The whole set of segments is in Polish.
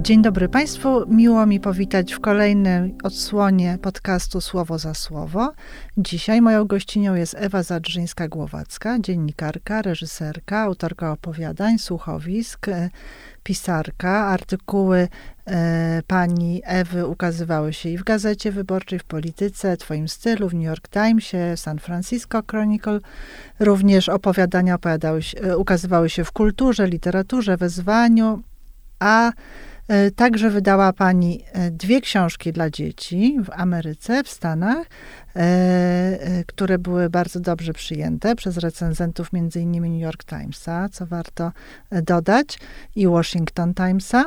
Dzień dobry Państwu. Miło mi powitać w kolejnej odsłonie podcastu Słowo za Słowo. Dzisiaj moją gościnią jest Ewa Zadrzyńska-Głowacka, dziennikarka, reżyserka, autorka opowiadań, słuchowisk, e, pisarka. Artykuły e, pani Ewy ukazywały się i w Gazecie Wyborczej, w Polityce, Twoim stylu, w New York Timesie, San Francisco Chronicle. Również opowiadania się, e, ukazywały się w kulturze, literaturze, wezwaniu, a także wydała pani e, dwie książki dla dzieci w Ameryce, w Stanach, e, które były bardzo dobrze przyjęte przez recenzentów, innymi New York Timesa, co warto dodać, i Washington Timesa.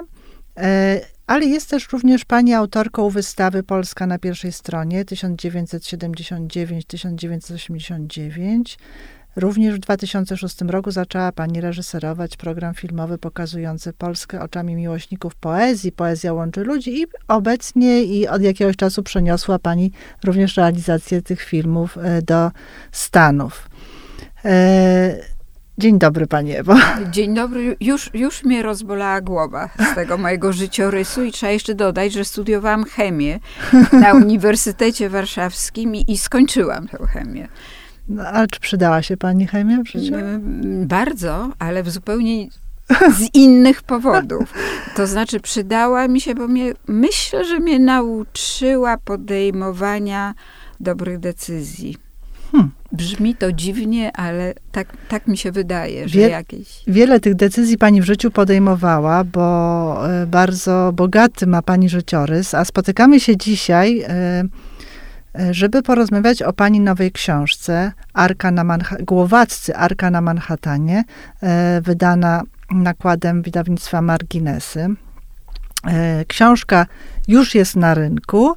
Ale jest też również pani autorką wystawy Polska na pierwszej stronie 1979-1989. Również w 2006 roku zaczęła pani reżyserować program filmowy pokazujący Polskę oczami miłośników poezji. Poezja łączy ludzi i obecnie i od jakiegoś czasu przeniosła pani również realizację tych filmów e, do Stanów. E, dzień dobry, Pani Ewo. Dzień dobry. Już, już mnie rozbolała głowa z tego mojego życiorysu i trzeba jeszcze dodać, że studiowałam chemię na Uniwersytecie Warszawskim i, i skończyłam tę chemię. No, ale czy przydała się pani chemia w życiu? Bardzo, ale w zupełnie z innych powodów. To znaczy przydała mi się, bo mnie, myślę, że mnie nauczyła podejmowania dobrych decyzji. Hmm. Brzmi to dziwnie, ale tak, tak mi się wydaje, że Wie, jakieś. Wiele tych decyzji pani w życiu podejmowała, bo e, bardzo bogaty ma pani życiorys, a spotykamy się dzisiaj E, żeby porozmawiać o pani nowej książce Arka na Manha- Głowaccy Arka na Manhattanie, e, wydana nakładem wydawnictwa Marginesy. E, książka już jest na rynku,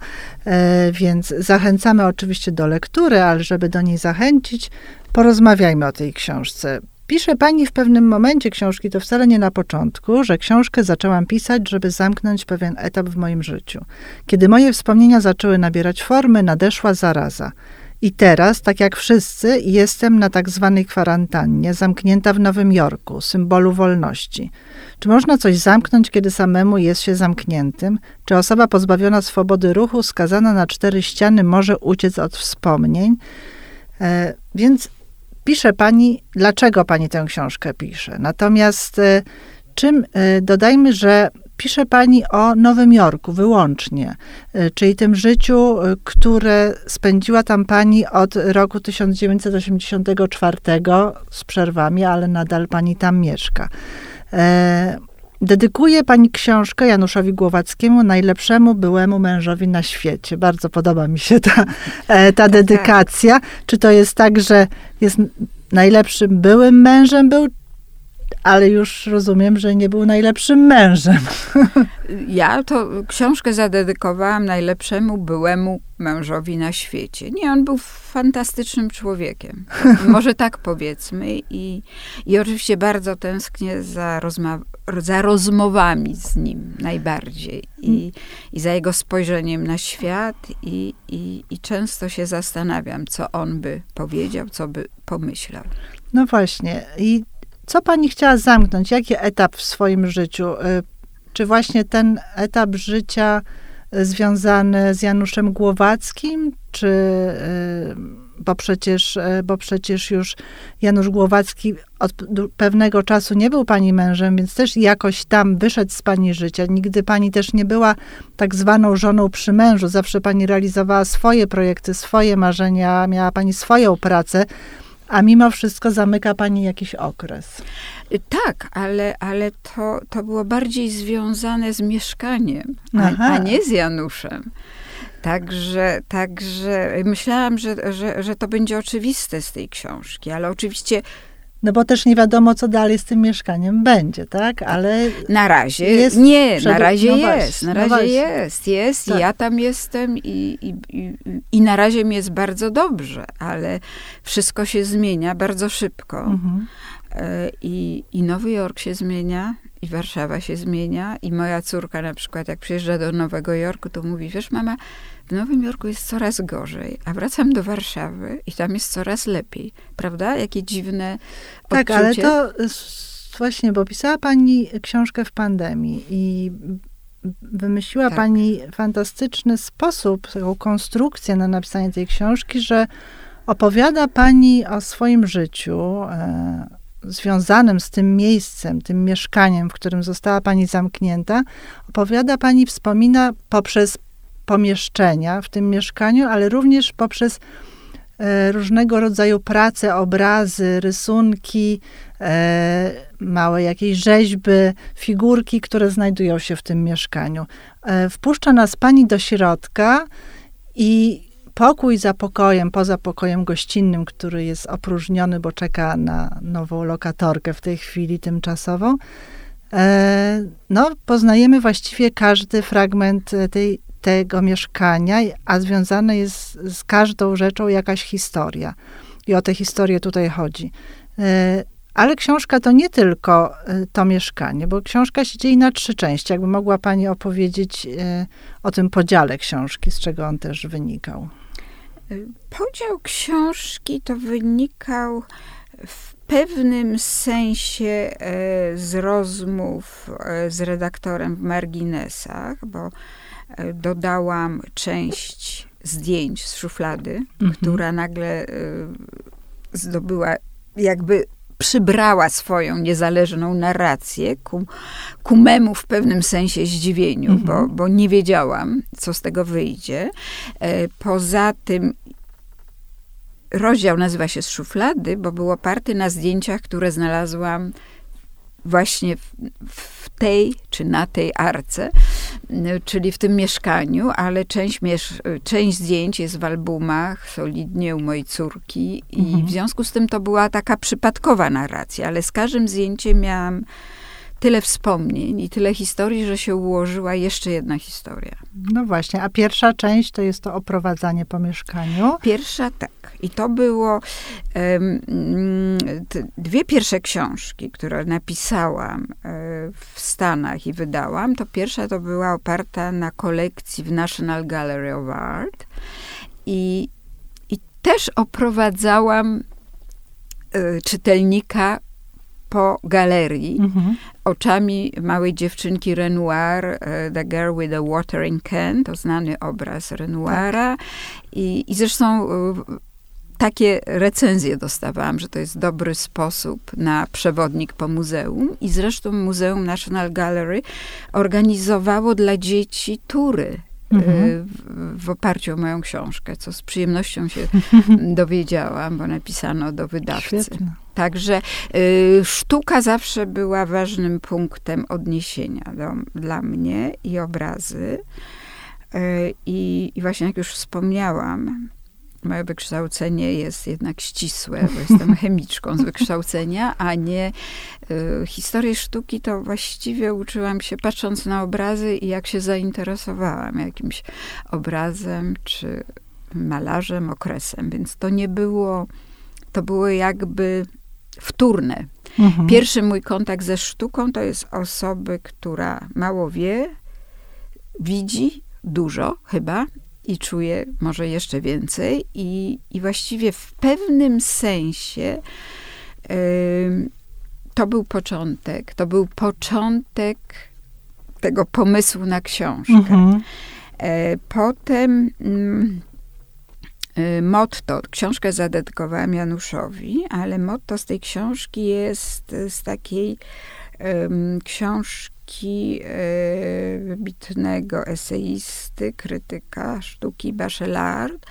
więc zachęcamy oczywiście do lektury, ale żeby do niej zachęcić, porozmawiajmy o tej książce. Pisze pani w pewnym momencie książki, to wcale nie na początku, że książkę zaczęłam pisać, żeby zamknąć pewien etap w moim życiu. Kiedy moje wspomnienia zaczęły nabierać formy, nadeszła zaraza. I teraz, tak jak wszyscy, jestem na tak zwanej kwarantannie, zamknięta w Nowym Jorku, symbolu wolności. Czy można coś zamknąć, kiedy samemu jest się zamkniętym? Czy osoba pozbawiona swobody ruchu, skazana na cztery ściany, może uciec od wspomnień? E, więc pisze pani, dlaczego pani tę książkę pisze. Natomiast e, czym e, dodajmy, że pisze pani o Nowym Jorku wyłącznie, e, czyli tym życiu, które spędziła tam pani od roku 1984 z przerwami, ale nadal pani tam mieszka. Dedykuje pani książkę Januszowi Głowackiemu, najlepszemu byłemu mężowi na świecie. Bardzo podoba mi się ta, e, ta dedykacja. Czy to jest tak, że jest najlepszym byłym mężem był, ale już rozumiem, że nie był najlepszym mężem. Ja to książkę zadedykowałam najlepszemu byłemu mężowi na świecie. Nie, on był fantastycznym człowiekiem. Może tak powiedzmy. I, i oczywiście bardzo tęsknię za, rozma za rozmowami z nim najbardziej. I, i za jego spojrzeniem na świat. I, i, I często się zastanawiam, co on by powiedział, co by pomyślał. No właśnie. I co pani chciała zamknąć? Jaki etap w swoim życiu? Y, czy właśnie ten etap życia y, związany z Januszem Głowackim, czy y, bo przecież, bo przecież już Janusz Głowacki od pewnego czasu nie był pani mężem, więc też jakoś tam wyszedł z pani życia. Nigdy pani też nie była tak zwaną żoną przy mężu. Zawsze pani realizowała swoje projekty, swoje marzenia, miała pani swoją pracę a mimo wszystko zamyka pani jakiś okres. Tak, ale, ale to, to było bardziej związane z mieszkaniem, a, a nie z Januszem. Także, także myślałam, że, że, że to będzie oczywiste z tej książki, ale oczywiście no bo też nie wiadomo, co dalej z tym mieszkaniem będzie, tak? Ale. Na razie jest nie, przed... na razie no jest. na no razie no jest, jest. Tak. Ja tam jestem i, i, i, i, na razie mi jest bardzo dobrze, ale wszystko się zmienia bardzo szybko. Mhm. E, I, I Nowy Jork się zmienia, i Warszawa się zmienia. I moja córka na przykład, jak przyjeżdża do Nowego Jorku, to mówi: Wiesz, mama, w Nowym Jorku jest coraz gorzej, a wracam do Warszawy i tam jest coraz lepiej. Prawda? Jakie dziwne Tak, ale to właśnie, bo pisała pani książkę w pandemii i wymyśliła tak. pani fantastyczny sposób, taką konstrukcję na napisanie tej książki, że opowiada pani o swoim życiu e, związanym z tym miejscem, tym mieszkaniem, w którym została pani zamknięta. Opowiada pani, wspomina poprzez pomieszczenia w tym mieszkaniu, ale również poprzez e, różnego rodzaju prace, obrazy, rysunki, e, małe jakieś rzeźby, figurki, które znajdują się w tym mieszkaniu. E, wpuszcza nas pani do środka i pokój za pokojem, poza pokojem gościnnym, który jest opróżniony, bo czeka na nową lokatorkę w tej chwili tymczasową, no, poznajemy właściwie każdy fragment tej, tego mieszkania, a związane jest z każdą rzeczą jakaś historia. I o tę historię tutaj chodzi. E, ale książka to nie tylko e, to mieszkanie, bo książka się dzieje na trzy części. Jakby mogła Pani opowiedzieć e, o tym podziale książki, z czego on też wynikał. Podział książki to wynikał w pewnym sensie z rozmów z redaktorem w marginesach, bo dodałam część zdjęć z szuflady, mhm. która nagle y, zdobyła, jakby przybrała swoją niezależną narrację ku, ku memu w pewnym sensie zdziwieniu, mhm. bo, bo nie wiedziałam, co z tego wyjdzie. E, poza tym rozdział nazywa się z szuflady, bo był oparty na zdjęciach, które znalazłam właśnie w, w tej czy na tej arce, czyli w tym mieszkaniu, ale część, część zdjęć jest w albumach, solidnie u mojej córki i mhm. w związku z tym to była taka przypadkowa narracja, ale z każdym zdjęciem miałam tyle wspomnień i tyle historii, że się ułożyła jeszcze jedna historia. No właśnie, a pierwsza część to jest to oprowadzanie po mieszkaniu. Pierwsza, tak. I to było um, dwie pierwsze książki, które napisałam e, w Stanach i wydałam. To pierwsza to była oparta na kolekcji w National Gallery of Art. I, i też oprowadzałam y, czytelnika po galerii mhm. Oczami małej dziewczynki Renoir, e, The Girl with the Watering Can, to znany obraz Renoira. Tak. I, I zresztą e, takie recenzje dostawałam, że to jest dobry sposób na przewodnik po muzeum. I zresztą Muzeum National Gallery organizowało dla dzieci tury mhm. w, w, oparciu o moją książkę, co z przyjemnością się dowiedziałam, bo napisano do wydawcy. Świetne. Także y, sztuka zawsze była ważnym punktem odniesienia do, dla mnie i obrazy. Y, I, I właśnie jak już wspomniałam, moje wykształcenie jest jednak ścisłe, bo jestem chemiczką z wykształcenia, a nie y, historię sztuki to właściwie uczyłam się patrząc na obrazy i jak się zainteresowałam jakimś obrazem czy malarzem, okresem. Więc to nie było, to było jakby wtórne. Mhm. Pierwszy mój kontakt ze sztuką to jest osoby, która mało wie, widzi dużo chyba i czuje może jeszcze więcej i, i właściwie w pewnym sensie yy, to był początek, to był początek tego pomysłu na książkę. Mhm. E, potem mm, y, motto, książkę zadedykowałam Januszowi, ale motto z tej książki jest z takiej książki e, wybitnego eseisty, krytyka sztuki Bachelard,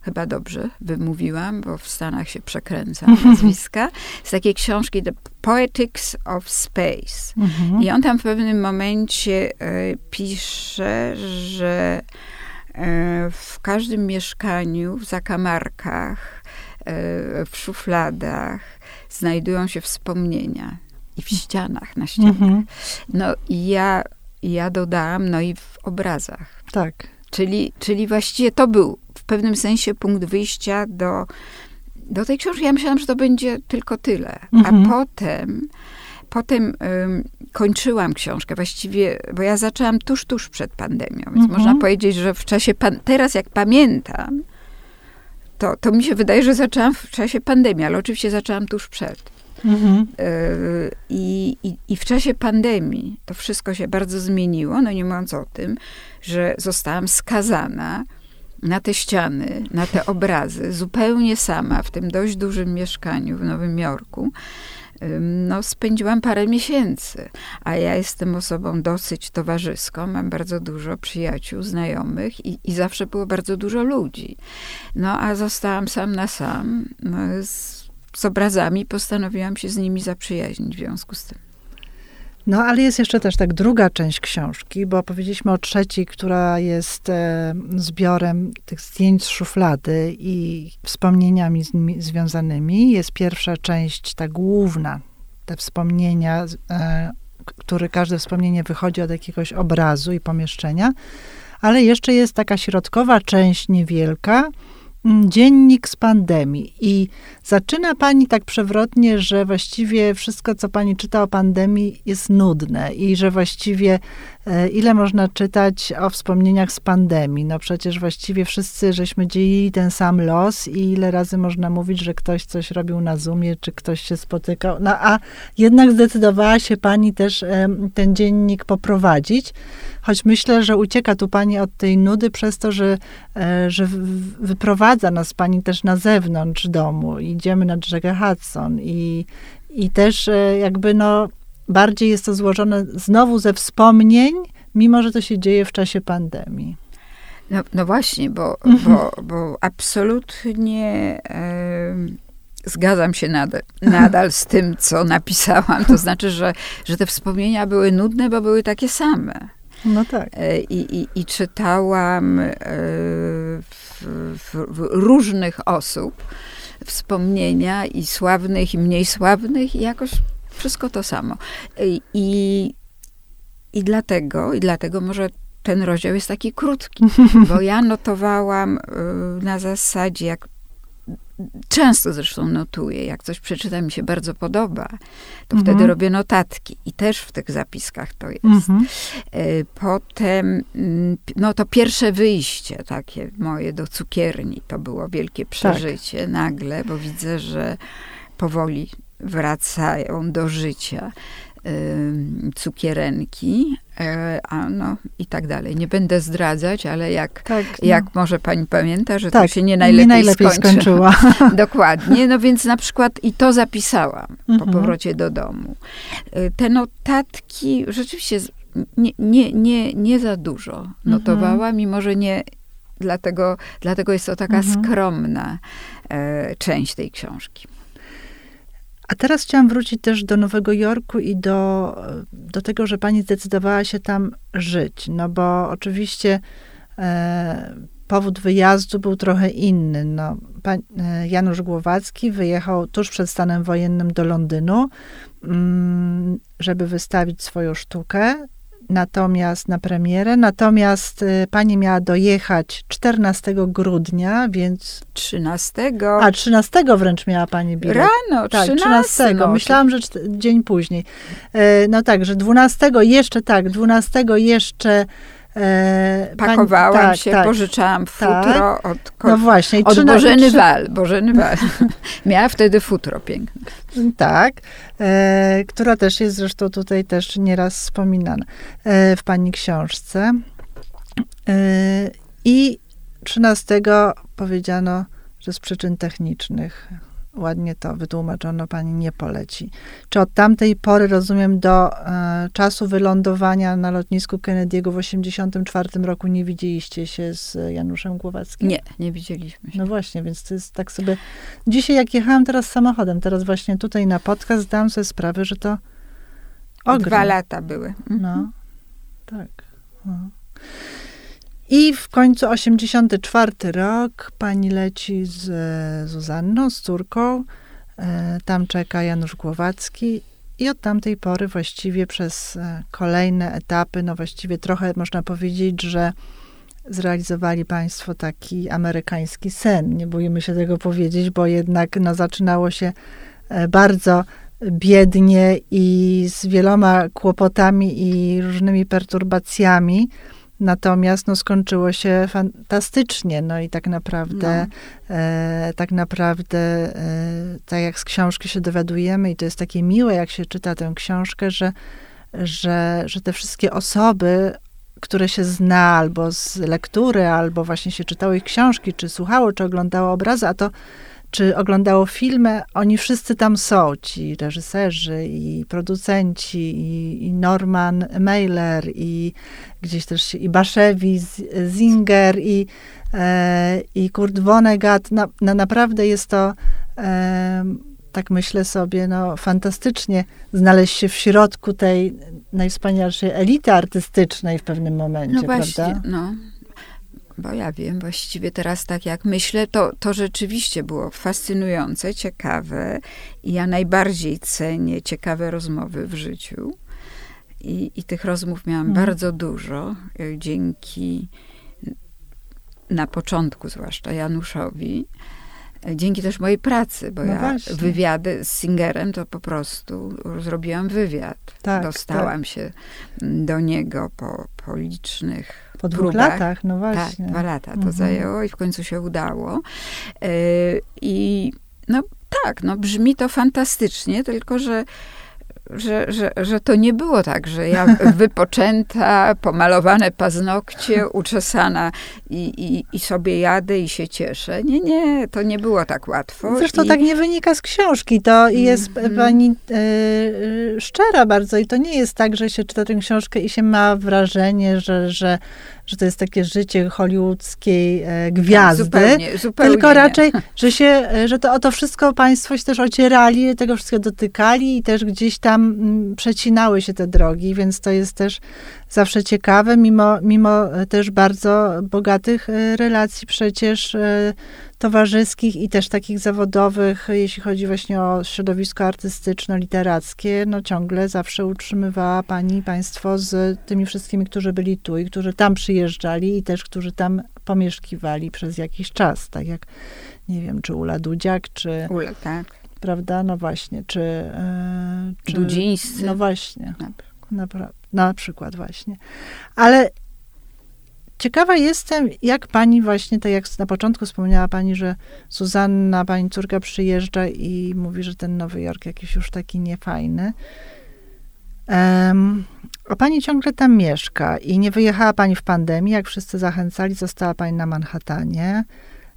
chyba dobrze wymówiłam, bo w Stanach się przekręca nazwiska, z takiej książki The Poetics of Space. Mhm. I on tam w pewnym momencie e, pisze, że e, w każdym mieszkaniu, w zakamarkach, w szufladach znajdują się wspomnienia i w ścianach, na ścianach. Mhm. No i ja, ja dodałam, no i w obrazach. Tak. Czyli, czyli właściwie to był w pewnym sensie punkt wyjścia do, do tej książki. Ja myślałam, że to będzie tylko tyle. Mhm. A potem, potem um, kończyłam książkę właściwie, bo ja zaczęłam tuż, tuż przed pandemią. Więc mhm. można powiedzieć, że w czasie, pan, teraz jak pamiętam, to, to mi się wydaje, że zaczęłam w czasie pandemii, ale oczywiście zaczęłam tuż przed. Mhm. I, i, I w czasie pandemii to wszystko się bardzo zmieniło, no nie mówiąc o tym, że zostałam skazana na te ściany, na te obrazy, zupełnie sama w tym dość dużym mieszkaniu w Nowym Jorku no, spędziłam parę miesięcy, a ja jestem osobą dosyć towarzyską, mam bardzo dużo przyjaciół, znajomych i, i zawsze było bardzo dużo ludzi. No, a zostałam sam na sam no, z, z obrazami, postanowiłam się z nimi zaprzyjaźnić w związku z tym. No, ale jest jeszcze też tak druga część książki, bo powiedzieliśmy o trzeciej, która jest e, zbiorem tych zdjęć z szuflady i wspomnieniami z nimi związanymi. Jest pierwsza część, ta główna, te wspomnienia, e, każde wspomnienie wychodzi od jakiegoś obrazu i pomieszczenia, ale jeszcze jest taka środkowa część niewielka, dziennik z pandemii. I zaczyna pani tak przewrotnie, że właściwie wszystko, co pani czyta o pandemii, jest nudne i że właściwie e, ile można czytać o wspomnieniach z pandemii. No przecież właściwie wszyscy żeśmy dzielili ten sam los i ile razy można mówić, że ktoś coś robił na Zoomie, czy ktoś się spotykał. No a jednak zdecydowała się pani też ten dziennik poprowadzić, choć myślę, że ucieka tu pani od tej nudy przez to, że, e, że wyprowadza nas pani też na zewnątrz domu. Idziemy na rzekę Hudson i, i też e, jakby no bardziej jest to złożone znowu ze wspomnień, mimo że to się dzieje w czasie pandemii. No, no właśnie, bo, mhm. bo, bo absolutnie e, zgadzam się nadal, nadal z tym, co napisałam. To znaczy, że, że te wspomnienia były nudne, bo były takie same. No tak. E, I, i, i czytałam e, w, w, różnych osób wspomnienia i sławnych, i mniej sławnych, i jakoś wszystko to samo. I, i dlatego, i dlatego może ten rozdział jest taki krótki, bo ja notowałam na zasadzie, jak często zresztą notuję, jak coś przeczyta mi się bardzo podoba, to mhm. wtedy robię notatki i też w tych zapiskach to jest. Mhm. Y, potem, mm, no to pierwsze wyjście takie moje do cukierni, to było wielkie tak. przeżycie tak. nagle, bo widzę, że powoli wracają do życia cukierenki, e, a no i tak dalej. Nie będę zdradzać, ale jak, tak, no. jak może pani pamięta, że tak, to się nie najlepiej, nie najlepiej skończyła. Dokładnie. No więc na przykład i to zapisałam mhm. po powrocie do domu. E, te notatki rzeczywiście nie, nie, nie, nie za dużo mhm. notowałam, mimo że nie, dlatego, dlatego jest to taka mhm. skromna e, część tej książki. A teraz chciałam wrócić też do Nowego Jorku i do, do tego, że pani zdecydowała się tam żyć. No bo oczywiście e, powód wyjazdu był trochę inny. No, pan, e, Janusz Głowacki wyjechał tuż przed stanem wojennym do Londynu, mm, żeby wystawić swoją sztukę natomiast na premierę. Natomiast y, pani miała dojechać 14 grudnia, więc. 13. A, 13 wręcz miała pani bilet. Rano, tak, 13. 13. Myślałam, że dzień później. E, no tak, że 12 jeszcze tak, 12 jeszcze E, Pakowałam tak, się, tak, pożyczałam futro tak. od, no właśnie, od Bożeny Wal. Bożeny Wal. Miała wtedy futro piękne. Tak, e, która też jest zresztą tutaj też nieraz wspominana e, w pani książce. E, I 13 powiedziano, że z przyczyn technicznych ładnie to wytłumaczono, pani nie poleci. Czy od tamtej pory, rozumiem, do e, czasu wylądowania na lotnisku Kennedy'ego w 1984 roku nie widzieliście się z Januszem Głowackim? Nie, nie widzieliśmy się. No właśnie, więc to jest tak sobie... Dzisiaj jak jechałam teraz samochodem, teraz właśnie tutaj na podcast, zdałam sobie sprawę, że to ogrom. Dwa lata były. Mhm. No, tak. No. I w końcu 84 rok pani leci z Zuzanną, z córką. E, tam czeka Janusz Głowacki i od tamtej pory właściwie przez e, kolejne etapy, no właściwie trochę można powiedzieć, że zrealizowali państwo taki amerykański sen. Nie boimy się tego powiedzieć, bo jednak no, zaczynało się e, bardzo biednie i z wieloma kłopotami i różnymi perturbacjami Natomiast no, skończyło się fantastycznie. No i tak naprawdę, no. e, tak naprawdę, e, tak jak z książki się dowiadujemy, i to jest takie miłe, jak się czyta tę książkę, że, że, że te wszystkie osoby, które się zna albo z lektury, albo właśnie się czytało ich książki, czy słuchało, czy oglądało obrazy, a to czy oglądało filmy, oni wszyscy tam są, ci reżyserzy i producenci, i, i Norman Mailer, i gdzieś też i Baszewi, Zinger, i, e, i Kurt Vonnegut. Na, na, naprawdę jest to, e, tak myślę sobie, no, fantastycznie znaleźć się w środku tej najwspanialszej elity artystycznej w pewnym momencie, no właśnie, prawda? No bo ja wiem, właściwie teraz tak jak myślę, to, to rzeczywiście było fascynujące, ciekawe i ja najbardziej cenię ciekawe rozmowy w życiu. I, i tych rozmów miałam mhm. bardzo dużo e, dzięki na początku zwłaszcza Januszowi. E, dzięki też mojej pracy, bo no ja właśnie. wywiady z Singerem to po prostu zrobiłam wywiad. Tak, Dostałam tak. się do niego po, po licznych po dwóch próbach. latach, no właśnie. Tak, dwa lata to mhm. zajęło i w końcu się udało. Yy, I no tak, no brzmi to fantastycznie, tylko że że, że, że to nie było tak, że ja wypoczęta, pomalowane paznokcie, uczesana i, i, i sobie jadę i się cieszę. Nie, nie, to nie było tak łatwo. Zresztą I... tak nie wynika z książki. To jest mm -hmm. pani y, szczera bardzo i to nie jest tak, że się czyta tę książkę i się ma wrażenie, że, że że to jest takie życie hollywoodzkiej e, gwiazdy. zupełnie, zupełnie tylko raczej, że się, e, że to o to wszystko państwo się też ocierali, tego wszystkiego dotykali i też gdzieś tam mm, przecinały się te drogi, więc to jest też zawsze ciekawe, mimo, mimo e, też bardzo bogatych e, relacji przecież e, towarzyskich i też takich zawodowych, jeśli chodzi właśnie o środowisko artystyczno-literackie, no ciągle zawsze utrzymywała pani państwo z tymi wszystkimi, którzy byli tu i którzy tam przyjeżdżali i też, którzy tam pomieszkiwali przez jakiś czas, tak jak, nie wiem, czy Ula Dudziak, czy... Ula, tak. Prawda? No właśnie, czy... czy Dudzińscy. No właśnie. Naprawdę. Na przykład właśnie. Ale ciekawa jestem, jak pani właśnie, tak jak na początku wspomniała pani, że Suzanna, pani córka przyjeżdża i mówi, że ten Nowy Jork jakiś już taki niefajny. Um, a pani ciągle tam mieszka i nie wyjechała pani w pandemii, jak wszyscy zachęcali, została pani na Manhattanie.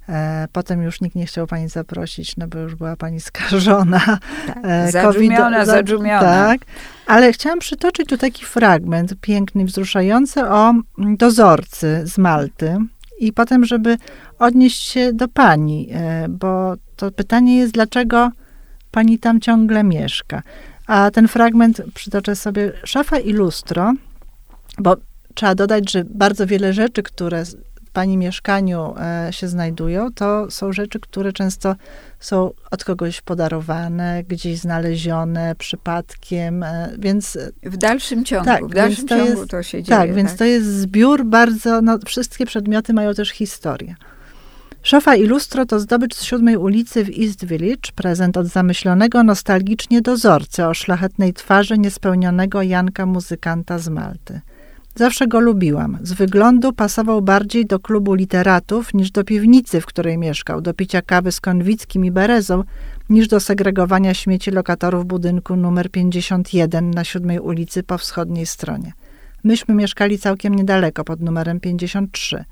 E, potem już nikt nie chciał pani zaprosić, no bo już była pani skażona. Tak, e, zadżumiona, zadżumiona. Tak, ale chciałam przytoczyć tu taki fragment piękny, wzruszający o mm, dozorcy z Malty. I potem, żeby odnieść się do pani, e, bo to pytanie jest, dlaczego pani tam ciągle mieszka. A ten fragment przytoczę sobie szafa i lustro, bo trzeba dodać, że bardzo wiele rzeczy, które pani mieszkaniu e, się znajdują, to są rzeczy, które często są od kogoś podarowane, gdzieś znalezione przypadkiem, e, więc... W dalszym ciągu, tak, w dalszym to ciągu jest, to się dzieje. Tak, więc tak? to jest zbiór bardzo, no wszystkie przedmioty mają też historię. Szofa i lustro to zdobycz z siódmej ulicy w East Village, prezent od zamyślonego nostalgicznie dozorcy o szlachetnej twarzy niespełnionego Janka muzykanta z Malty. Zawsze go lubiłam. Z wyglądu pasował bardziej do klubu literatów niż do piwnicy, w której mieszkał, do picia kawy z konwickim i berezą, niż do segregowania śmieci lokatorów budynku numer 51 na siódmej ulicy po wschodniej stronie. Myśmy mieszkali całkiem niedaleko, pod numerem 53.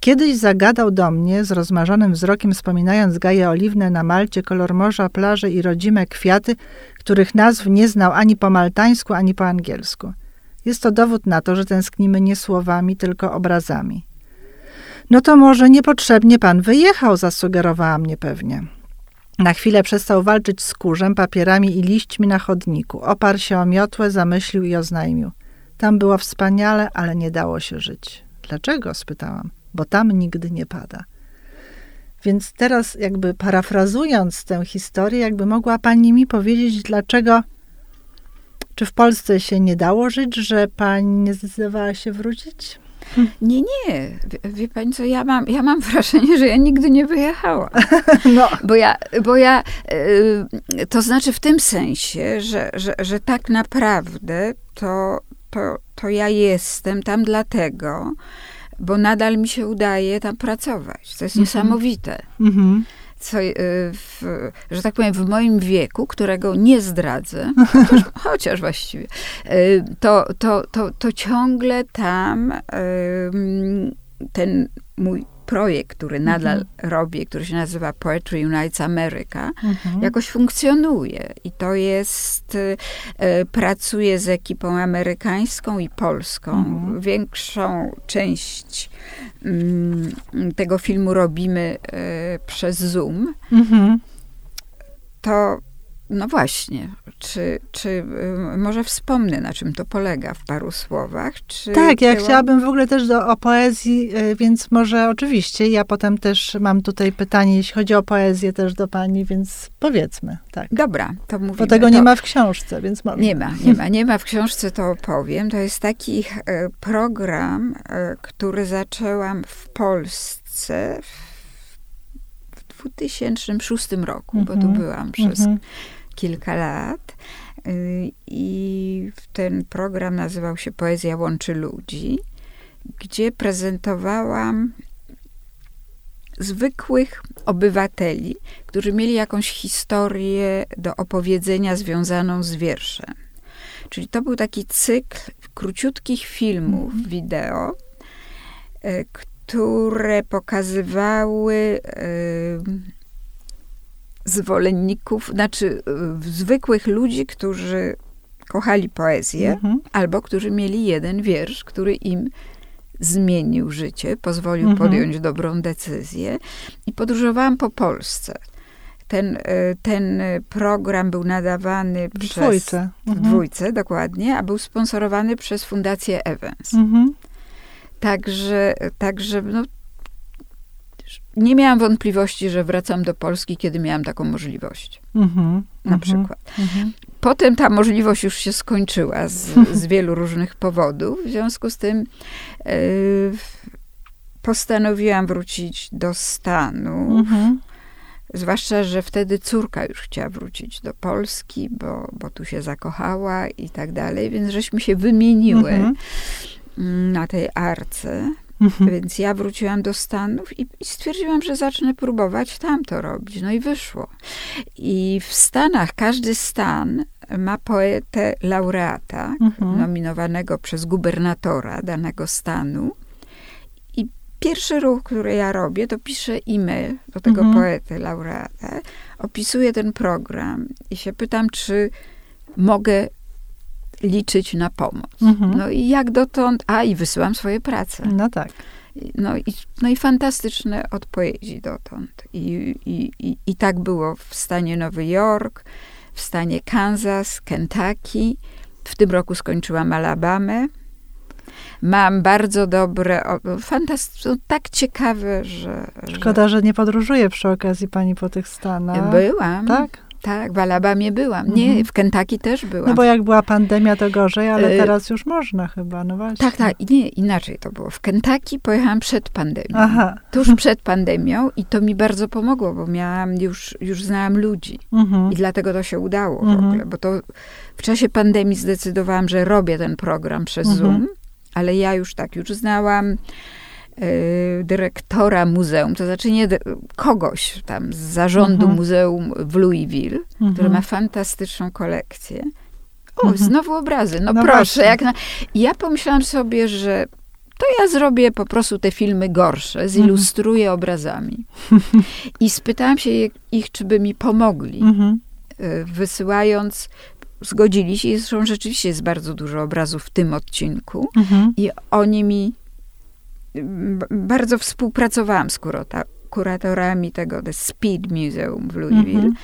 Kiedyś zagadał do mnie, z rozmarzonym wzrokiem wspominając gaje oliwne na Malcie, kolor morza, plaże i rodzime kwiaty, których nazw nie znał ani po maltańsku, ani po angielsku. Jest to dowód na to, że tęsknimy nie słowami, tylko obrazami. No to może niepotrzebnie pan wyjechał, zasugerowała mnie pewnie. Na chwilę przestał walczyć z kurzem, papierami i liśćmi na chodniku. Oparł się o miotłę, zamyślił i oznajmił. Tam było wspaniale, ale nie dało się żyć. Dlaczego? spytałam. Bo tam nigdy nie pada. Więc teraz, jakby parafrazując tę historię, jakby mogła pani mi powiedzieć, dlaczego czy w Polsce się nie dało żyć, że pani nie zdecydowała się wrócić? Nie, nie. Wie, wie, pani co, ja mam, ja mam wrażenie, że ja nigdy nie wyjechałam. No. Bo ja, bo ja y, to znaczy w tym sensie, że, że, że tak naprawdę to, to, to ja jestem tam dlatego, bo nadal mi się udaje tam pracować. To jest mhm. niesamowite. Mhm. Co, y, w, że tak powiem, w moim wieku, którego nie zdradzę, chociaż, chociaż właściwie, y, to, to, to, to ciągle tam ten mój projekt, który nadal mhm. robię, który się nazywa Poetry Unites America, mhm. jakoś funkcjonuje. I to jest, e, pracuję z ekipą amerykańską i polską. Mhm. Większą część mm, tego filmu robimy e, przez Zoom. Mhm. To no właśnie, czy, czy y, może wspomnę, na czym to polega w paru słowach? Czy tak, ja chciałabym w ogóle też do, o poezji, y, więc może oczywiście, ja potem też mam tutaj pytanie, jeśli chodzi o poezję też do pani, więc powiedzmy, tak. Dobra, to mówimy. Bo tego nie ma w książce, więc może. Nie ma, nie ma, nie ma w książce, to opowiem. To jest taki e, program, e, który zaczęłam w Polsce w 2006 roku, bo tu mhm, byłam przez mhm kilka lat. Y, I ten program nazywał się Poezja łączy ludzi, gdzie prezentowałam zwykłych obywateli, którzy mieli jakąś historię do opowiedzenia związaną z wierszem. Czyli to był taki cykl króciutkich filmów mm. wideo, y, które pokazywały y, zwolenników, znaczy y, zwykłych ludzi, którzy kochali poezję, mhm. albo którzy mieli jeden wiersz, który im zmienił życie, pozwolił mhm. podjąć dobrą decyzję. I podróżowałam po Polsce. Ten, y, ten program był nadawany w przez... Dwójce. Mhm. W dwójce, dokładnie, a był sponsorowany przez Fundację Evans. Mhm. Także, także no, nie miałam wątpliwości, że wracam do Polski, kiedy miałam taką możliwość. Mm-hmm, na mm-hmm, przykład. Mm-hmm. Potem ta możliwość już się skończyła z, z wielu różnych powodów. W związku z tym yy, postanowiłam wrócić do Stanów. Mhm. Zwłaszcza, że wtedy córka już chciała wrócić do Polski, bo, bo tu się zakochała i tak dalej, więc żeśmy się wymieniły mhm. na tej arce. Mhm. Więc ja wróciłam do Stanów i, i, stwierdziłam, że zacznę próbować tam to robić. No i wyszło. I w Stanach każdy stan ma poetę laureata, mhm. nominowanego przez gubernatora danego stanu. I pierwszy ruch, który ja robię, to piszę e-mail do tego mhm. poety laureata, opisuję ten program i się pytam, czy mogę liczyć na pomoc. Mhm. No i jak dotąd, a i wysyłam swoje prace. No tak. No i, no i fantastyczne odpowiedzi dotąd. I, i, i, I tak było w stanie Nowy Jork, w stanie Kansas, Kentucky. W tym roku skończyłam Alabamę. Mam bardzo dobre, fantastyczne, tak ciekawe, że... Szkoda, że... że nie podróżuje przy okazji pani po tych Stanach. Byłam. Tak? Tak, w Alabamie byłam. Nie, mhm. w Kentucky też byłam. No bo jak była pandemia, to gorzej, ale e, teraz już można chyba, no właśnie. Tak, tak. Nie, inaczej to było. W Kentucky pojechałam przed pandemią. Aha. Tuż przed pandemią i to mi bardzo pomogło, bo miałam już, już znałam ludzi. Mhm. I dlatego to się udało w mhm. ogóle, bo to w czasie pandemii zdecydowałam, że robię ten program przez mhm. Zoom, ale ja już tak, już znałam dyrektora muzeum, to znaczy nie kogoś tam z zarządu mhm. muzeum w Louisville, mhm. który ma fantastyczną kolekcję. O, mhm. znowu obrazy. No, no proszę. Jak na... Ja pomyślałam sobie, że to ja zrobię po prostu te filmy gorsze, zilustruję mhm. obrazami. I spytałam się ich, czy by mi pomogli, mhm. y, wysyłając zgodzili się. Zresztą rzeczywiście jest bardzo dużo obrazów w tym odcinku. Mhm. I oni mi bardzo współpracowałam z kurota, kuratorami tego The Speed Museum w Louisville. Mm -hmm.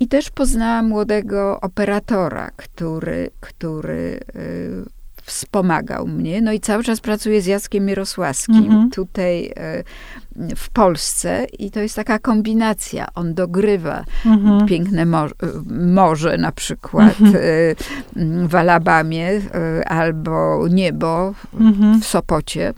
I też poznałam młodego operatora, który, który y, wspomagał mnie. No i cały czas pracuję z Jackiem Mirosławskim -hmm. tutaj y, w Polsce i to jest taka kombinacja. On dogrywa -hmm. piękne morze, morze na przykład mm -hmm. w Alabamie albo niebo w Sopocie.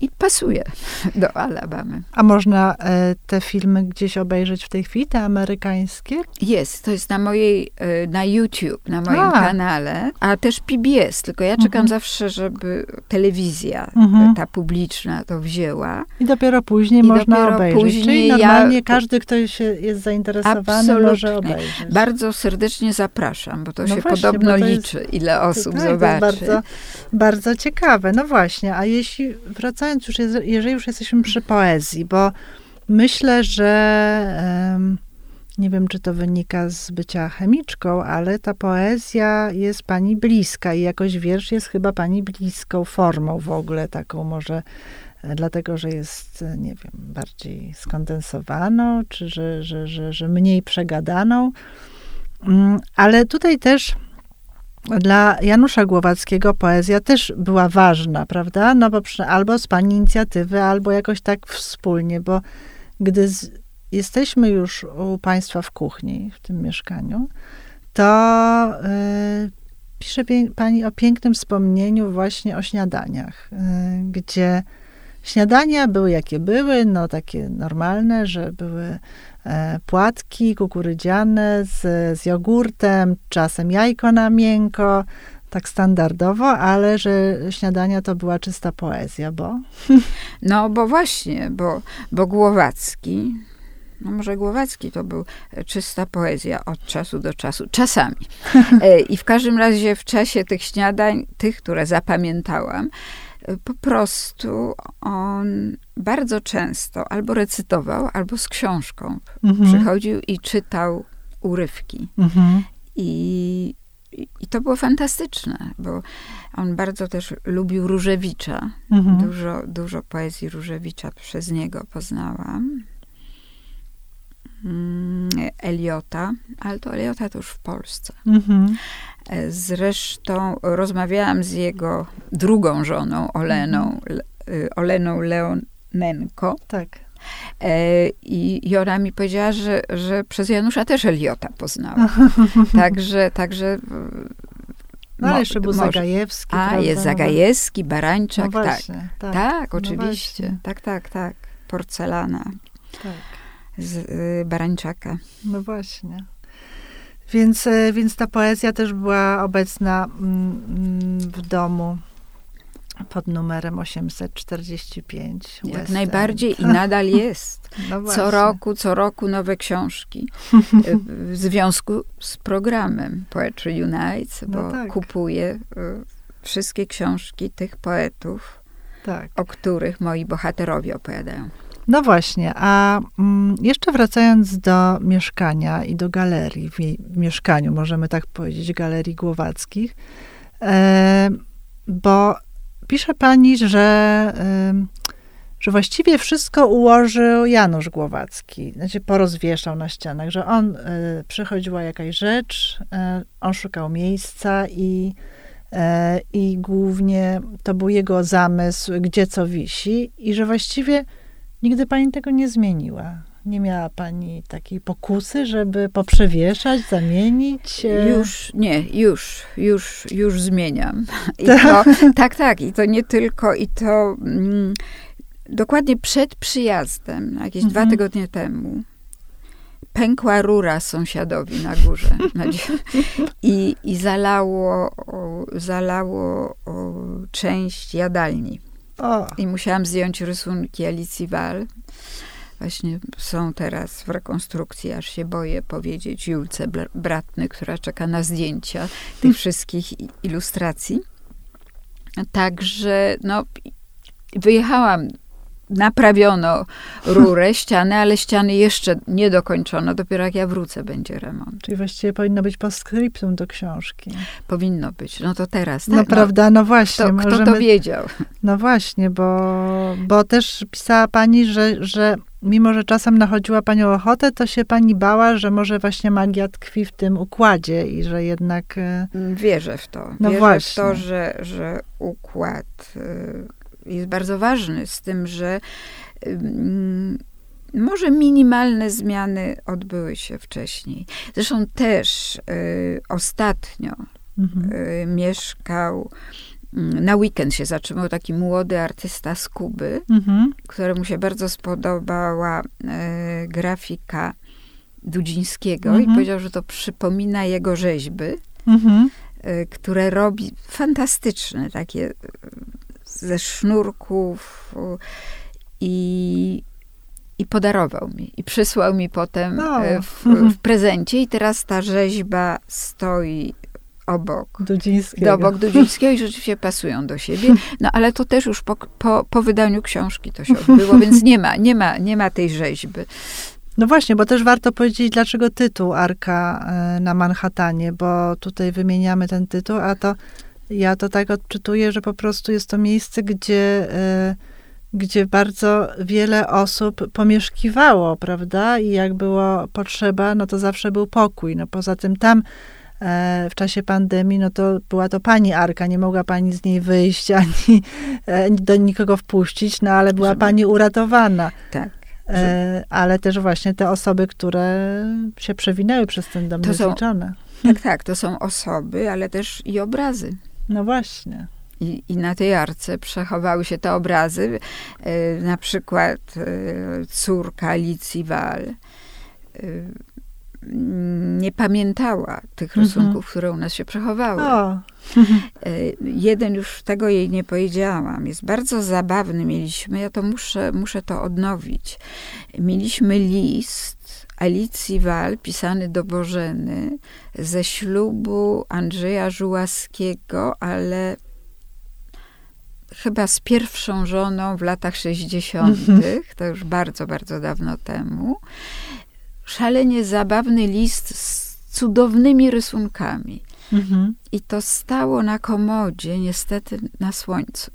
I pasuje do Alabamy. A można e, te filmy gdzieś obejrzeć w tej chwili, te amerykańskie? Jest, to jest na mojej, e, na YouTube, na moim a. kanale, a też PBS, tylko ja czekam mhm. zawsze, żeby telewizja, mhm. ta publiczna to wzięła. I dopiero później I można dopiero obejrzeć. Później Czyli normalnie ja, każdy, kto się jest zainteresowany, absolutnie. może obejrzeć. Bardzo serdecznie zapraszam, bo to no się właśnie, podobno to liczy, jest, ile osób tak, zobaczy. To jest bardzo, bardzo ciekawe. No właśnie, a jeśli wracając wracając już, jeżeli już jesteśmy przy poezji, bo myślę, że nie wiem, czy to wynika z bycia chemiczką, ale ta poezja jest pani bliska i jakoś wiersz jest chyba pani bliską formą w ogóle, taką może e, dlatego, że jest, e, nie wiem, bardziej skondensowaną, czy że, że, że, że mniej przegadaną. Mm, ale tutaj też dla Janusza Głowackiego poezja też była ważna, prawda? No bo przy, albo z pani inicjatywy, albo jakoś tak wspólnie, bo gdy z, jesteśmy już u państwa w kuchni, w tym mieszkaniu, to y, pisze pani o pięknym wspomnieniu właśnie o śniadaniach, y, gdzie śniadania były jakie były, no takie normalne, że były E, płatki kukurydziane z, z jogurtem, czasem jajko na miękko, tak standardowo, ale że śniadania to była czysta poezja, bo... No, bo właśnie, bo, bo Głowacki, no może Głowacki to był czysta poezja od czasu do czasu, czasami. E, I w każdym razie w czasie tych śniadań, tych, które zapamiętałam, po prostu on bardzo często albo recytował, albo z książką mhm. przychodził i czytał urywki. Mhm. I, I to było fantastyczne, bo on bardzo też lubił Różewicza. Mhm. Dużo, dużo poezji Różewicza przez niego poznałam. Mm, Eliota, ale to Eliota to już w Polsce. Mhm. E, zresztą rozmawiałam z jego drugą żoną, Oleną, mhm. Y, Oleną Leonenko. Tak. E, I, I ona mi powiedziała, że, że przez Janusza też Eliota poznała. także, także no ale jeszcze był może. Zagajewski. A, prawda? jest Zagajewski, Barańczak, no tak. tak. Tak, no oczywiście. No tak, tak, tak. Porcelana. Tak. Z y, Barańczaka. No właśnie. Więc, e, więc ta poezja też była obecna mm, mm, w domu pod numerem 845. Jak West najbardziej End. i nadal jest. No co roku, co roku nowe książki. W związku z programem Poetry Unites, no bo no tak. kupuję e, wszystkie książki tych poetów, tak. o których moi bohaterowie opowiadają. No właśnie, a mm, jeszcze wracając do mieszkania i do galerii, w, mieszkaniu, możemy tak powiedzieć, galerii Głowackich, e, bo pisze pani, że, że właściwie wszystko ułożył Janusz Głowacki, znaczy porozwieszał na ścianach, że on, e, przychodziła jakaś rzecz, e, on szukał miejsca i i głównie to był jego zamysł, gdzie co wisi, i że właściwie Nigdy pani tego nie zmieniła. Nie miała pani takiej pokusy, żeby poprzewieszać, zamienić? Już, nie, już, już, już zmieniam. I to, tak, tak. I to nie tylko, i to mm, dokładnie przed przyjazdem, jakieś mhm. dwa tygodnie temu, pękła rura sąsiadowi na górze. I, i zalało, zalało część jadalni. O. I musiałam zdjąć rysunki Alicji Wal. Właśnie są teraz w rekonstrukcji, aż się boję powiedzieć Julce Bratny, która czeka na zdjęcia tych wszystkich ilustracji. Także no, wyjechałam naprawiono rurę, ściany, ale ściany jeszcze nie dokończono. Dopiero jak ja wrócę, będzie remont. Czyli właściwie powinno być postscriptum do książki. Powinno być. No to teraz. No tak? No, prawda, no właśnie. Kto, możemy... kto to wiedział? No właśnie, bo, bo też pisała pani, że, że mimo, że czasem nachodziła panią ochotę, to się pani bała, że może właśnie magia tkwi w tym układzie i że jednak... E, Wierzę w to. No Wierzę właśnie. w to, że, że układ e, jest bardzo ważny, z tym, że może minimalne zmiany odbyły się wcześniej. Zresztą też y, ostatnio mhm. y, mieszkał na weekend się zatrzymał taki młody artysta z Kuby, mhm. któremu się bardzo spodobała e, grafika Dudzińskiego mhm. i powiedział, że to przypomina jego rzeźby, mhm. które robi fantastyczne, takie ze sznurków i i podarował mi. I przysłał mi potem no. w, w, prezencie. I teraz ta rzeźba stoi obok Dudzińskiego. obok Dudzińskiego i rzeczywiście pasują do siebie. No ale to też już po, po, po wydaniu książki to się odbyło, więc nie ma, nie, ma, nie ma tej rzeźby. No właśnie, bo też warto powiedzieć, dlaczego tytuł Arka e, na Manhattanie, bo tutaj wymieniamy ten tytuł, a to ja to tak odczytuję, że po prostu jest to miejsce, gdzie e, gdzie bardzo wiele osób pomieszkiwało, prawda? I jak było potrzeba, no to zawsze był pokój. No poza tym tam e, w czasie pandemii, no to była to pani Arka, nie mogła pani z niej wyjść, ani e, do nikogo wpuścić, no ale była pani uratowana. Tak. E, ale też właśnie te osoby, które się przewinęły przez ten dom, to niezliczone. Są, tak, tak, to są osoby, ale też i obrazy. No właśnie. I, I, na tej arce przechowały się te obrazy. E, na przykład e, córka Alicji Wal e, nie pamiętała tych mhm. rysunków, które u nas się przechowały. O. Jeden już tego jej nie powiedziałam. Jest bardzo zabawny. Mieliśmy, ja to muszę, muszę to odnowić. Mieliśmy list Alicji Wal, pisany do Bożeny, ze ślubu Andrzeja Żułaskiego, ale chyba z pierwszą żoną w latach 60., mhm. to już bardzo, bardzo dawno temu. Szalenie zabawny list z cudownymi rysunkami. Mhm. I to stało na komodzie, niestety na słońcu.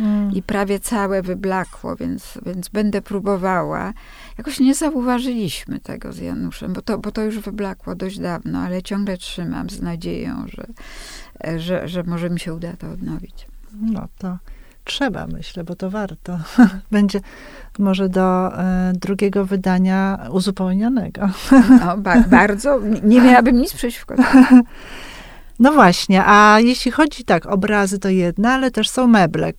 Mm. I prawie całe wyblakło, więc, więc będę próbowała. Jakoś nie zauważyliśmy tego z Januszem, bo to, bo to już wyblakło dość dawno, ale ciągle trzymam z nadzieją, że, że, że może mi się uda to odnowić. No to trzeba, myślę, bo to warto. Będzie może do e, drugiego wydania uzupełnionego. No, ba bardzo. Nie miałabym nic przeciwko No właśnie, a jeśli chodzi tak, obrazy to jedna, ale też są meble.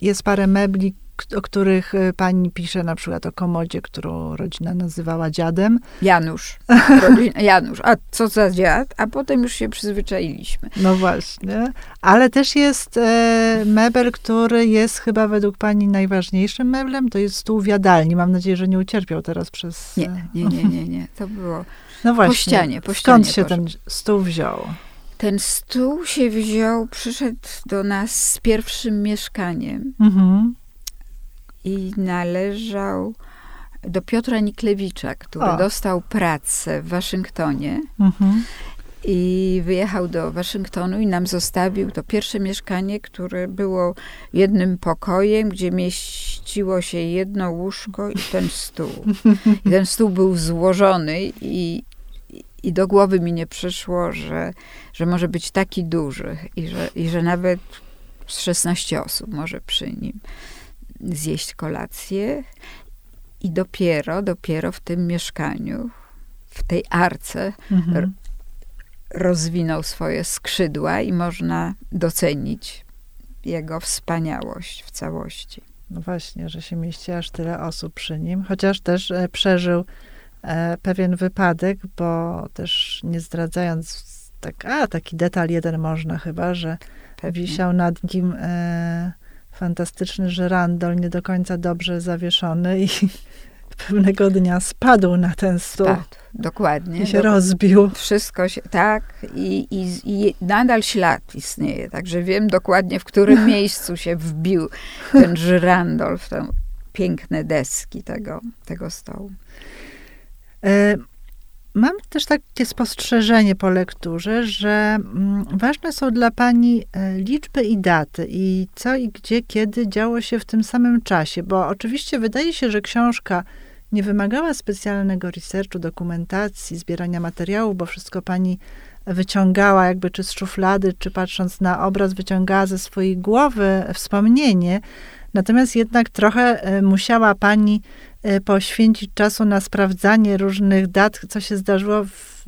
Jest parę mebli, o których y, pani pisze, na przykład o komodzie, którą rodzina nazywała dziadem. Janusz. Janusz. A co za dziad? A potem już się przyzwyczailiśmy. No właśnie. Ale też jest e, mebel, który jest chyba według pani najważniejszym meblem. To jest stół w jadalni. Mam nadzieję, że nie ucierpiał teraz przez... Nie, e, nie, nie, nie. nie. To było no właśnie. po ścianie. Po ścianie Skąd się poszedł. ten stół wziął? Ten stół się wziął, przyszedł do nas z pierwszym mieszkaniem. Mhm i należał do Piotra Niklewicza, który o. dostał pracę w Waszyngtonie. Mhm. I wyjechał do Waszyngtonu i nam zostawił to pierwsze mieszkanie, które było jednym pokojem, gdzie mieściło się jedno łóżko i ten stół. I ten stół był złożony i, i do głowy mi nie przyszło, że, że może być taki duży i że, i że nawet 16 osób może przy nim zjeść kolację i dopiero, dopiero w tym mieszkaniu, w tej arce mhm. Rozwinął swoje skrzydła i można docenić jego wspaniałość w całości. No właśnie, że się mieści aż tyle osób przy nim, chociaż też e, przeżył e, pewien wypadek, bo też nie zdradzając, tak, a taki detal jeden można chyba, że Pewnie. wisiał nad nim e, fantastyczny żyrandol, nie do końca dobrze zawieszony i pewnego dnia spadł na ten stół. Spadł, dokładnie. I się rozbił. Wszystko się, tak. I, i, I nadal ślad istnieje, także wiem dokładnie, w którym miejscu się wbił ten żyrandol w te piękne deski tego, tego stołu. E, Mam też takie spostrzeżenie po lekturze, że mm, ważne są dla pani e, liczby i daty i co i gdzie, kiedy działo się w tym samym czasie, bo oczywiście wydaje się, że książka nie wymagała specjalnego researchu, dokumentacji, zbierania materiałów, bo wszystko pani wyciągała jakby czy z szuflady, czy patrząc na obraz, wyciągała ze swojej głowy wspomnienie. Natomiast jednak trochę e, musiała pani e, poświęcić czasu na sprawdzanie różnych dat, co się zdarzyło w,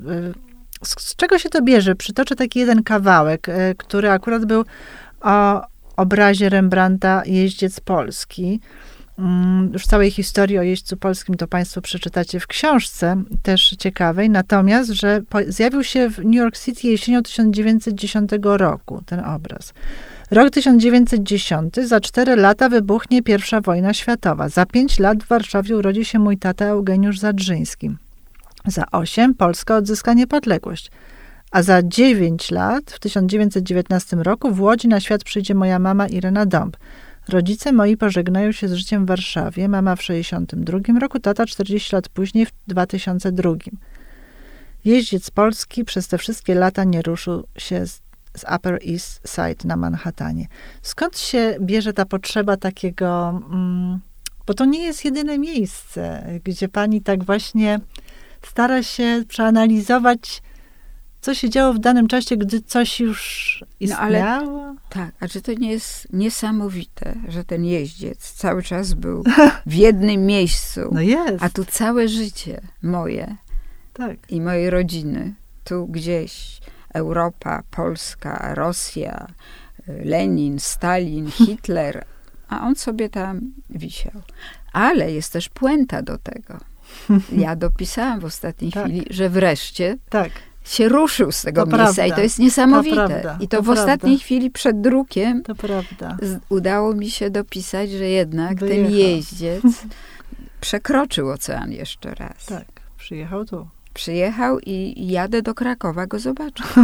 z, z, czego się to bierze? Przytoczę taki jeden kawałek, e, który akurat był o obrazie Rembrandta Jeździec Polski. Mm, już całej historii o jeźdźcu polskim to Państwo przeczytacie w książce, też ciekawej. Natomiast, że zjawił się w New York City jesienią 1910 roku ten obraz. Rok 1910, za cztery lata wybuchnie pierwsza wojna światowa. Za pięć lat w Warszawie urodzi się mój tata Eugeniusz Zadrzyński. Za osiem Polska odzyska niepodległość. A za dziewięć lat, w 1919 roku, w Łodzi na świat przyjdzie moja mama Irena Dąb. Rodzice moi pożegnają się z życiem w Warszawie, mama w 62 roku, tata 40 lat później w 2002. Jeździec polski przez te wszystkie lata nie ruszył się z, z Upper East Side na Manhattanie. Skąd się bierze ta potrzeba takiego, mm, bo to nie jest jedyne miejsce, gdzie pani tak właśnie stara się przeanalizować co się działo w danym czasie, gdy coś już istniało? No, ale, tak, a czy to nie jest niesamowite, że ten jeździec cały czas był w jednym miejscu? No jest. A tu całe życie moje tak. i mojej rodziny, tu gdzieś Europa, Polska, Rosja, Lenin, Stalin, Hitler, a on sobie tam wisiał. Ale jest też puenta do tego. Ja dopisałam w ostatniej tak. chwili, że wreszcie tak się ruszył z tego to miejsca prawda. i to jest niesamowite. To prawda. I to, to w prawda. ostatniej chwili przed drukiem udało mi się dopisać, że jednak Wyjechał. ten jeździec przekroczył ocean jeszcze raz. Tak, przyjechał tu. Przyjechał i jadę do Krakowa go zobaczyć.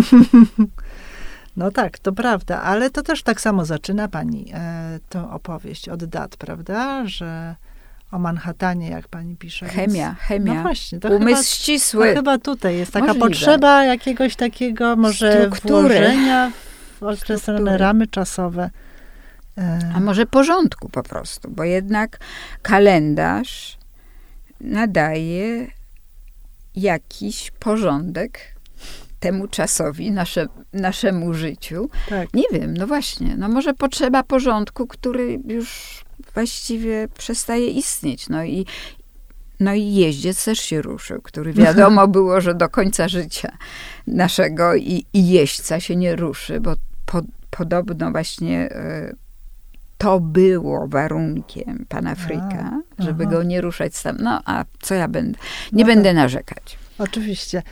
No tak, to prawda, ale to też tak samo zaczyna pani e, tą opowieść od dat, prawda? Że o Manhattanie, jak pani pisze. Chemia, więc, chemia. No właśnie. To Umysł chyba, ścisły. To chyba tutaj jest taka Możliwe. potrzeba jakiegoś takiego może Struktury. włożenia w określone ramy czasowe. E, A może porządku po prostu, bo jednak kalendarz nadaje jakiś porządek temu czasowi, nasze, naszemu życiu. Tak. Nie wiem, no właśnie, no może potrzeba porządku, który już właściwie przestaje istnieć. No i, no i jeździec też się ruszył, który wiadomo było, że do końca życia naszego i, i jeźdźca się nie ruszy, bo po, podobno właśnie y, to było warunkiem pana Fryka, a, żeby aha. go nie ruszać tam. No a co ja będę? Nie no będę tak. narzekać. Oczywiście.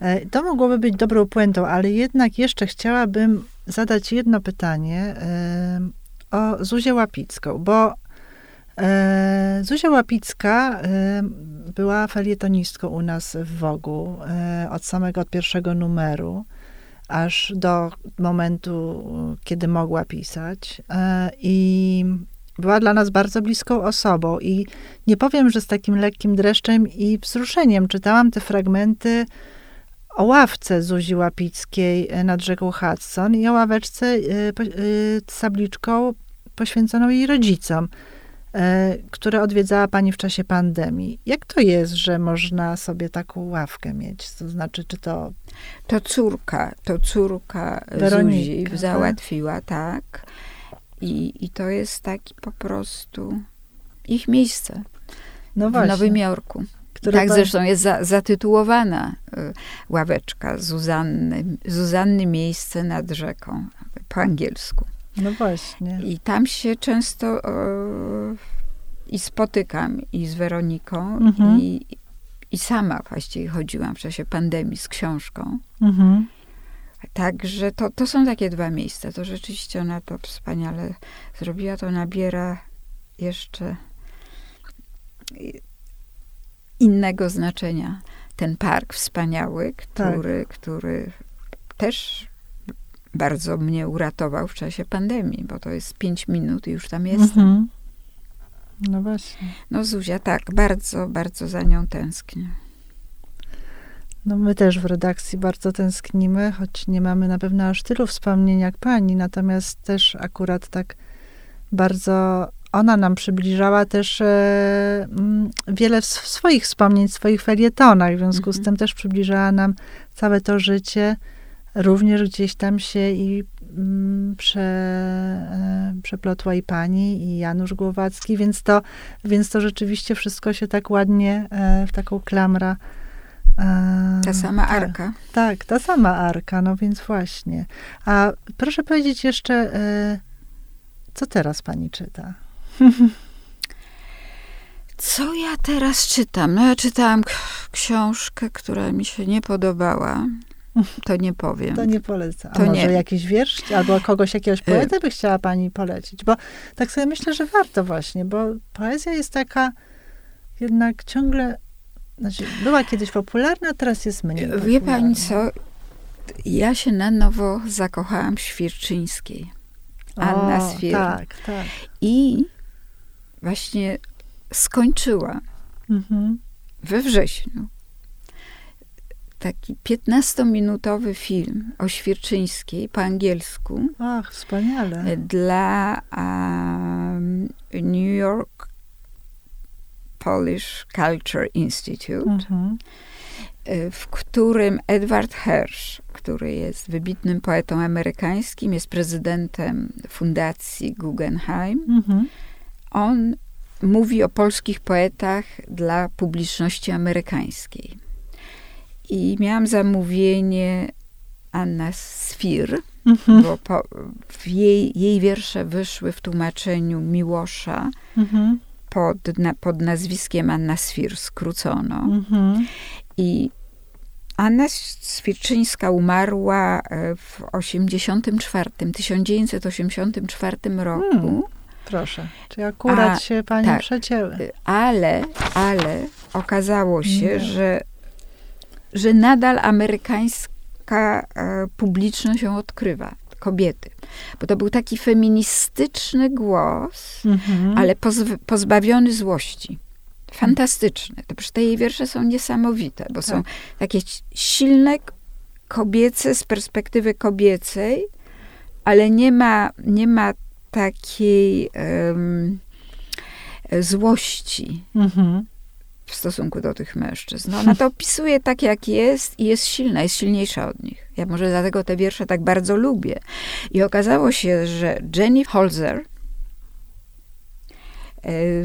E, to mogłoby być dobrą puentą, ale jednak jeszcze chciałabym zadać jedno pytanie o Zuzię Łapicką, bo e, Zuzia Łapicka e, była felietonistką u nas w Wogu e, od samego od pierwszego numeru, aż do momentu, kiedy mogła pisać. E, I była dla nas bardzo bliską osobą. I nie powiem, że z takim lekkim dreszczem i wzruszeniem czytałam te fragmenty o ławce Zuzi Łapickiej e, nad rzeką Hudson i o ławeczce e, z tabliczką poświęconą jej rodzicom, e, które odwiedzała pani w czasie pandemii. Jak to jest, że można sobie taką ławkę mieć? To znaczy, czy to... To córka, to córka Weronika, Zuzi tak? załatwiła, tak. tak. I, I to jest taki po prostu ich miejsce no w Nowym Jorku. Tak pan... zresztą jest za, zatytułowana y, ławeczka Zuzanny, Zuzanny miejsce nad rzeką po angielsku. No właśnie. I tam się często i spotykam i z Weroniką, mhm. i, i sama właściwie chodziłam w czasie pandemii z książką. Mhm. Także to, to są takie dwa miejsca. To rzeczywiście ona to wspaniale zrobiła. To nabiera jeszcze innego znaczenia. Ten park wspaniały, który, tak. który też bardzo mnie uratował w czasie pandemii, bo to jest pięć minut i już tam jestem. Mhm. No właśnie. No Zuzia, tak, bardzo, bardzo za nią tęsknię. No my też w redakcji bardzo tęsknimy, choć nie mamy na pewno aż tylu wspomnień jak pani, natomiast też akurat tak bardzo ona nam przybliżała też e, mm, wiele swoich wspomnień, swoich felietonach, w związku z mhm. tym też przybliżała nam całe to życie również gdzieś tam się i mm, prze, e, przeplotła i pani, i Janusz Głowacki, więc to, więc to rzeczywiście wszystko się tak ładnie e, w taką klamrę ta sama tak, arka. Tak, ta sama arka, no więc właśnie. A proszę powiedzieć jeszcze, e, co teraz pani czyta? Co ja teraz czytam? No ja czytałam książkę, która mi się nie podobała. To nie powiem. To nie polecam. A to może nie. jakiś wiersz albo kogoś, jakiegoś poetę by chciała pani polecić? Bo tak sobie myślę, że warto właśnie, bo poezja jest taka jednak ciągle, znaczy była kiedyś popularna, a teraz jest mniej Wie popularna. pani co? Ja się na nowo zakochałam w Świerczyńskiej. Anna Swir. Tak, tak. I właśnie skończyła mhm. we wrześniu taki 15-minutowy film o Świerczyńskiej po angielsku. Ach, wspaniale. Dla um, New York Polish Culture Institute, mhm. Y, w którym Edward Hirsch, który jest wybitnym poetą amerykańskim, jest prezydentem Fundacji Guggenheim, mhm. On mówi o polskich poetach dla publiczności amerykańskiej. I miałam zamówienie Anna Sfir, mhm. bo po, jej, jej wiersze wyszły w tłumaczeniu Miłosza mhm. pod, na, pod nazwiskiem Anna Sfir, skrócono. Mhm. I Anna Swirczyńska umarła e, w 84, 1984 roku. Hmm. Proszę, czy akurat A, się pani tak, przecięły. Ale, ale okazało się, Nie. że że nadal amerykańska e, publiczność ją odkrywa, kobiety. Bo to był taki feministyczny głos, mhm. ale pozbawiony złości. Fantastyczny. To przecież te jej wiersze są niesamowite, bo tak. są takie silne, kobiece z perspektywy kobiecej, ale nie ma, nie ma takiej um, złości. Mhm w stosunku do tych mężczyzn. No, ona to opisuje tak, jak jest i jest silna, jest silniejsza od nich. Ja może dlatego te wiersze tak bardzo lubię. I okazało się, że Jenny Holzer, e, e,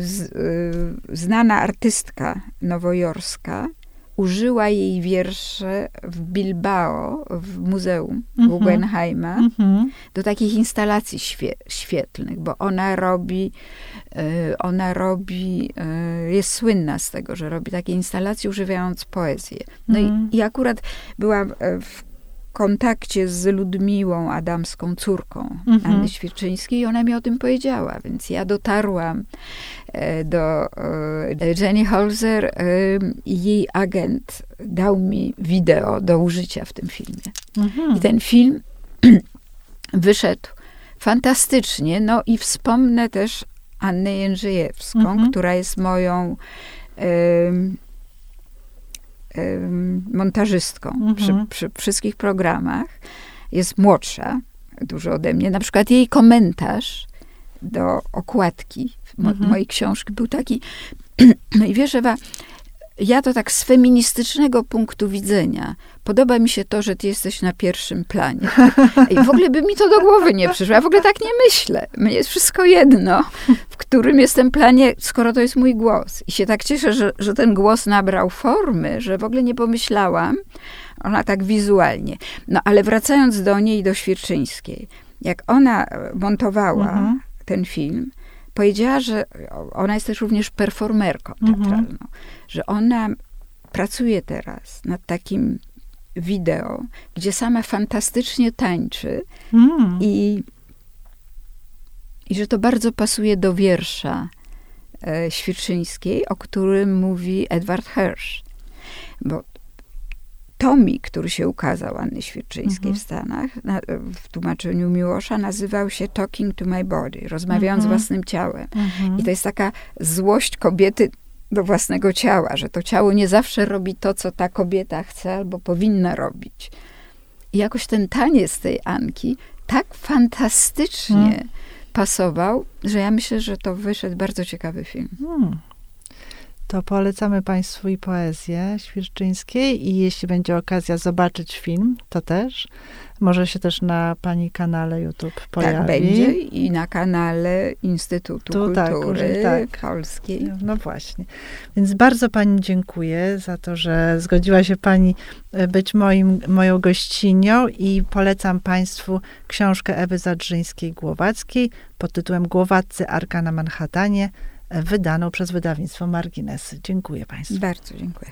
znana artystka nowojorska, użyła jej wiersze w Bilbao, w Muzeum mm -hmm. Guggenheima, mm -hmm. do takich instalacji świe świetlnych, bo ona robi, y, ona robi, y, jest słynna z tego, że robi takie instalacje używając poezję. No mm -hmm. i, mhm. i akurat była e, w kontakcie z Ludmiłą Adamską, córką mhm. Anny Świerczyńskiej i ona mi o tym powiedziała, więc ja dotarłam e, do e, Jenny Holzer i jej agent dał mi wideo do użycia w tym filmie. Mhm. I ten film wyszedł fantastycznie, no i wspomnę też Annę Jędrzejewską, mhm. która jest moją montażystką mhm. przy, przy wszystkich programach. Jest młodsza dużo ode mnie. Na przykład jej komentarz do okładki mo mhm. mojej książki był taki, no i wiesz, Ewa, ja to tak z feministycznego punktu widzenia. Podoba mi się to, że ty jesteś na pierwszym planie. I w ogóle by mi to do głowy nie przyszło. Ja w ogóle tak nie myślę. Mnie jest wszystko jedno, w którym jestem planie, skoro to jest mój głos. I się tak cieszę, że, że ten głos nabrał formy, że w ogóle nie pomyślałam. Ona tak wizualnie. No ale wracając do niej, do Świerczyńskiej. Jak ona montowała mhm. ten film, powiedziała, że ona jest też również performerką mhm. teatralną, mhm. że ona pracuje teraz nad takim wideo, gdzie sama fantastycznie tańczy mm. i, i że to bardzo pasuje do wiersza e, Świerczyńskiej, o którym mówi Edward Hirsch. Bo tomik, który się ukazał Anny Świerczyńskiej mhm. w Stanach, na, w tłumaczeniu Miłosza, nazywał się Talking to My Body, rozmawiając mhm. z własnym ciałem. Mhm. I to jest taka złość kobiety do własnego ciała, że to ciało nie zawsze robi to, co ta kobieta chce albo powinna robić. I jakoś ten taniec tej Anki tak fantastycznie hmm. pasował, że ja myślę, że to wyszedł bardzo ciekawy film. To polecamy Państwu i poezję Świerczyńskiej i jeśli będzie okazja zobaczyć film, to też. Może się też na Pani kanale YouTube pojawi. Tak, będzie i na kanale Instytutu tu, tak, Kultury tak, tak. Polskiej. No właśnie. Więc bardzo Pani dziękuję za to, że zgodziła się Pani e, być moim, moją gościnią i polecam Państwu książkę Ewy Zadrzyńskiej-Głowackiej pod tytułem Głowaccy Arka na Manhattanie, wydaną przez wydawnictwo Marginesy. Dziękuję Państwu. Bardzo dziękuję.